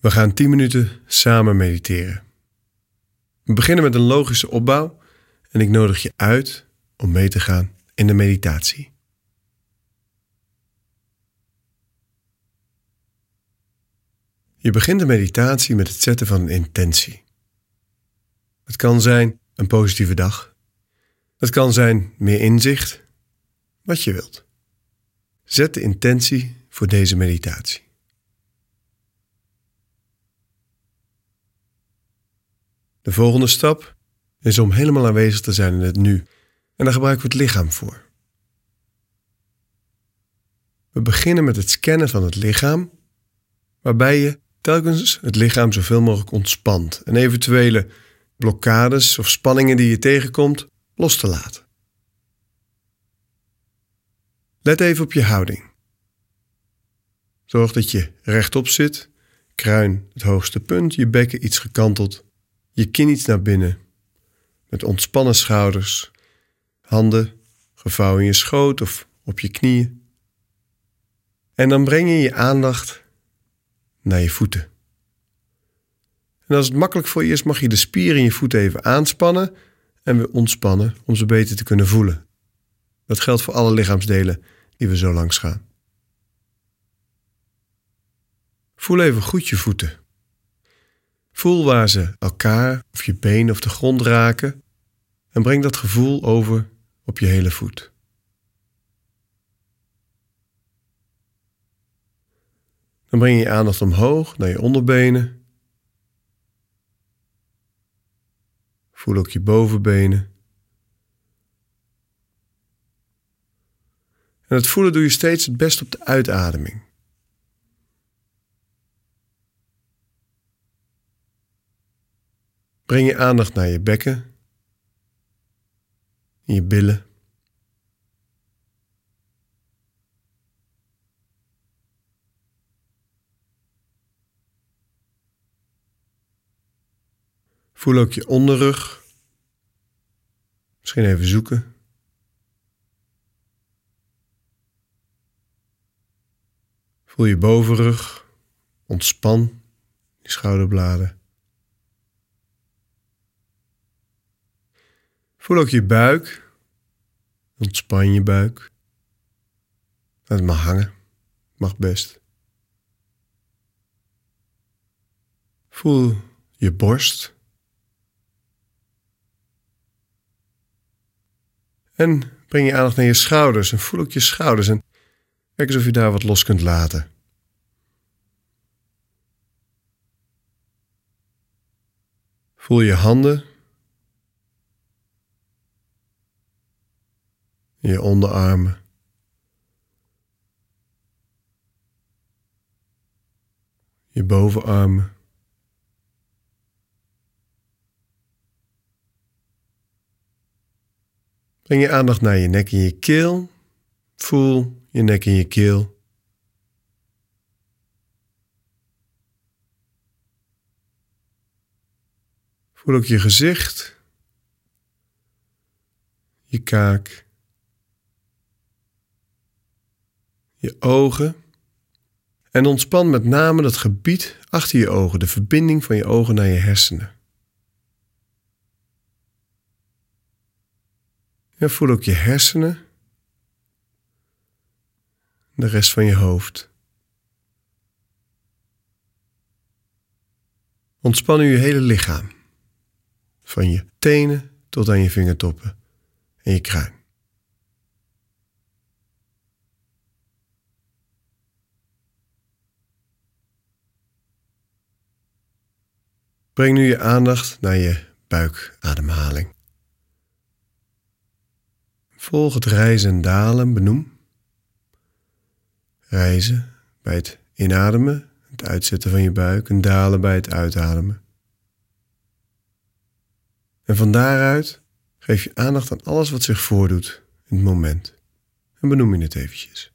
We gaan 10 minuten samen mediteren. We beginnen met een logische opbouw en ik nodig je uit om mee te gaan in de meditatie. Je begint de meditatie met het zetten van een intentie. Het kan zijn een positieve dag. Het kan zijn meer inzicht. Wat je wilt. Zet de intentie voor deze meditatie. De volgende stap is om helemaal aanwezig te zijn in het nu. En daar gebruiken we het lichaam voor. We beginnen met het scannen van het lichaam, waarbij je telkens het lichaam zoveel mogelijk ontspant en eventuele blokkades of spanningen die je tegenkomt los te laten. Let even op je houding. Zorg dat je rechtop zit, kruin het hoogste punt, je bekken iets gekanteld je kin iets naar binnen. Met ontspannen schouders, handen gevouwen in je schoot of op je knieën. En dan breng je je aandacht naar je voeten. En als het makkelijk voor je is, mag je de spieren in je voeten even aanspannen en weer ontspannen om ze beter te kunnen voelen. Dat geldt voor alle lichaamsdelen die we zo langs gaan. Voel even goed je voeten. Voel waar ze elkaar of je been of de grond raken en breng dat gevoel over op je hele voet. Dan breng je je aandacht omhoog naar je onderbenen. Voel ook je bovenbenen. En het voelen doe je steeds het best op de uitademing. Breng je aandacht naar je bekken, je billen. Voel ook je onderrug. Misschien even zoeken. Voel je bovenrug. Ontspan je schouderbladen. Voel ook je buik. Ontspan je buik. Het mag hangen. Mag best. Voel je borst. En breng je aandacht naar je schouders en voel ook je schouders en kijk eens of je daar wat los kunt laten. Voel je handen je onderarmen. Je bovenarmen. Breng je aandacht naar je nek en je keel. Voel je nek en je keel. Voel ook je gezicht, je kaak. Je ogen en ontspan met name dat gebied achter je ogen, de verbinding van je ogen naar je hersenen. En voel ook je hersenen, de rest van je hoofd. Ontspan nu je hele lichaam, van je tenen tot aan je vingertoppen en je kruin. Breng nu je aandacht naar je buikademhaling. Volg het rijzen en dalen, benoem. Reizen bij het inademen, het uitzetten van je buik en dalen bij het uitademen. En van daaruit geef je aandacht aan alles wat zich voordoet in het moment. En benoem je het eventjes.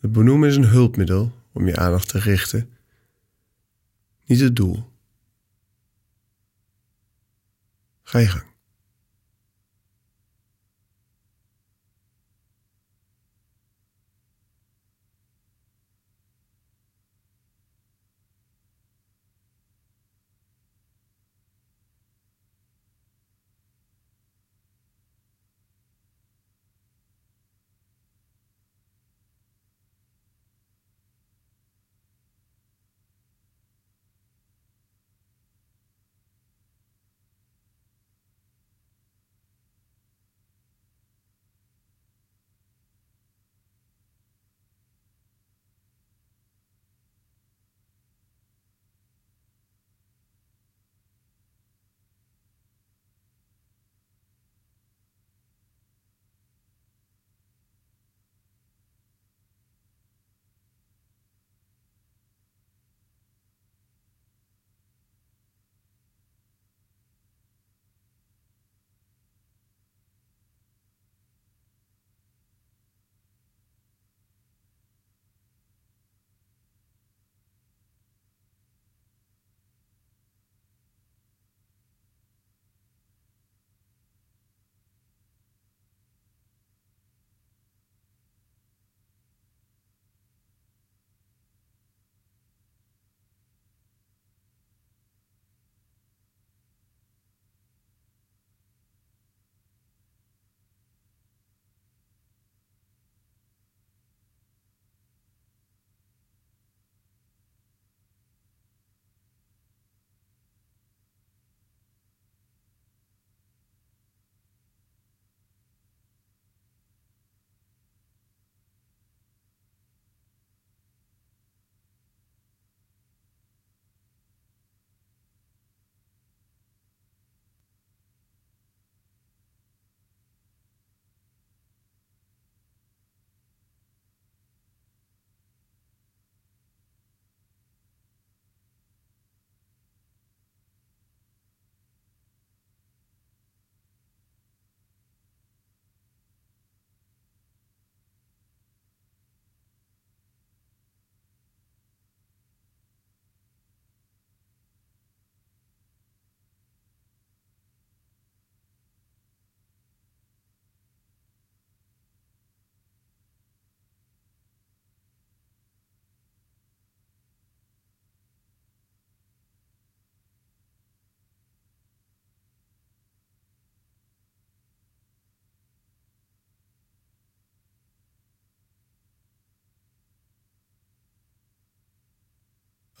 Het benoemen is een hulpmiddel om je aandacht te richten, niet het doel. Ga je gang.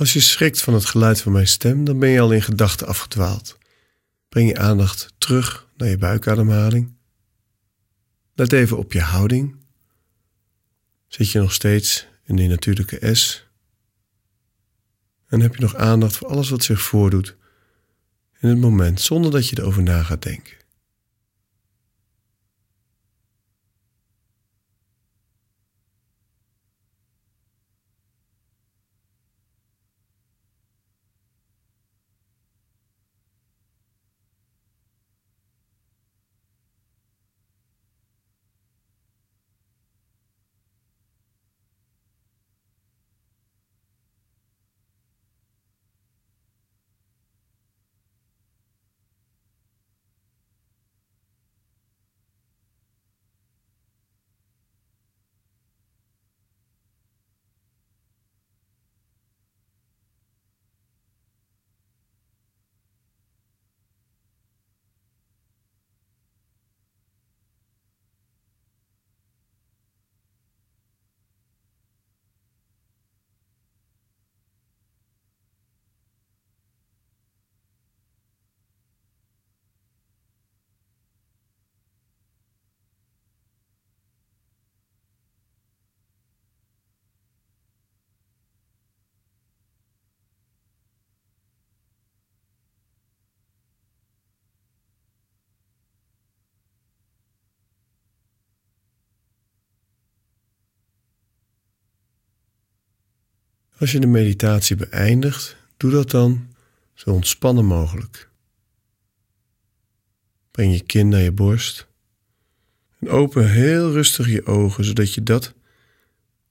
Als je schrikt van het geluid van mijn stem, dan ben je al in gedachten afgedwaald. Breng je aandacht terug naar je buikademhaling. Let even op je houding. Zit je nog steeds in die natuurlijke S? En heb je nog aandacht voor alles wat zich voordoet in het moment, zonder dat je erover na gaat denken. Als je de meditatie beëindigt, doe dat dan zo ontspannen mogelijk. Breng je kin naar je borst en open heel rustig je ogen, zodat je dat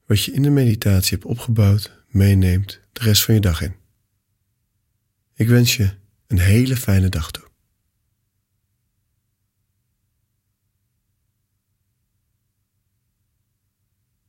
wat je in de meditatie hebt opgebouwd meeneemt de rest van je dag in. Ik wens je een hele fijne dag toe.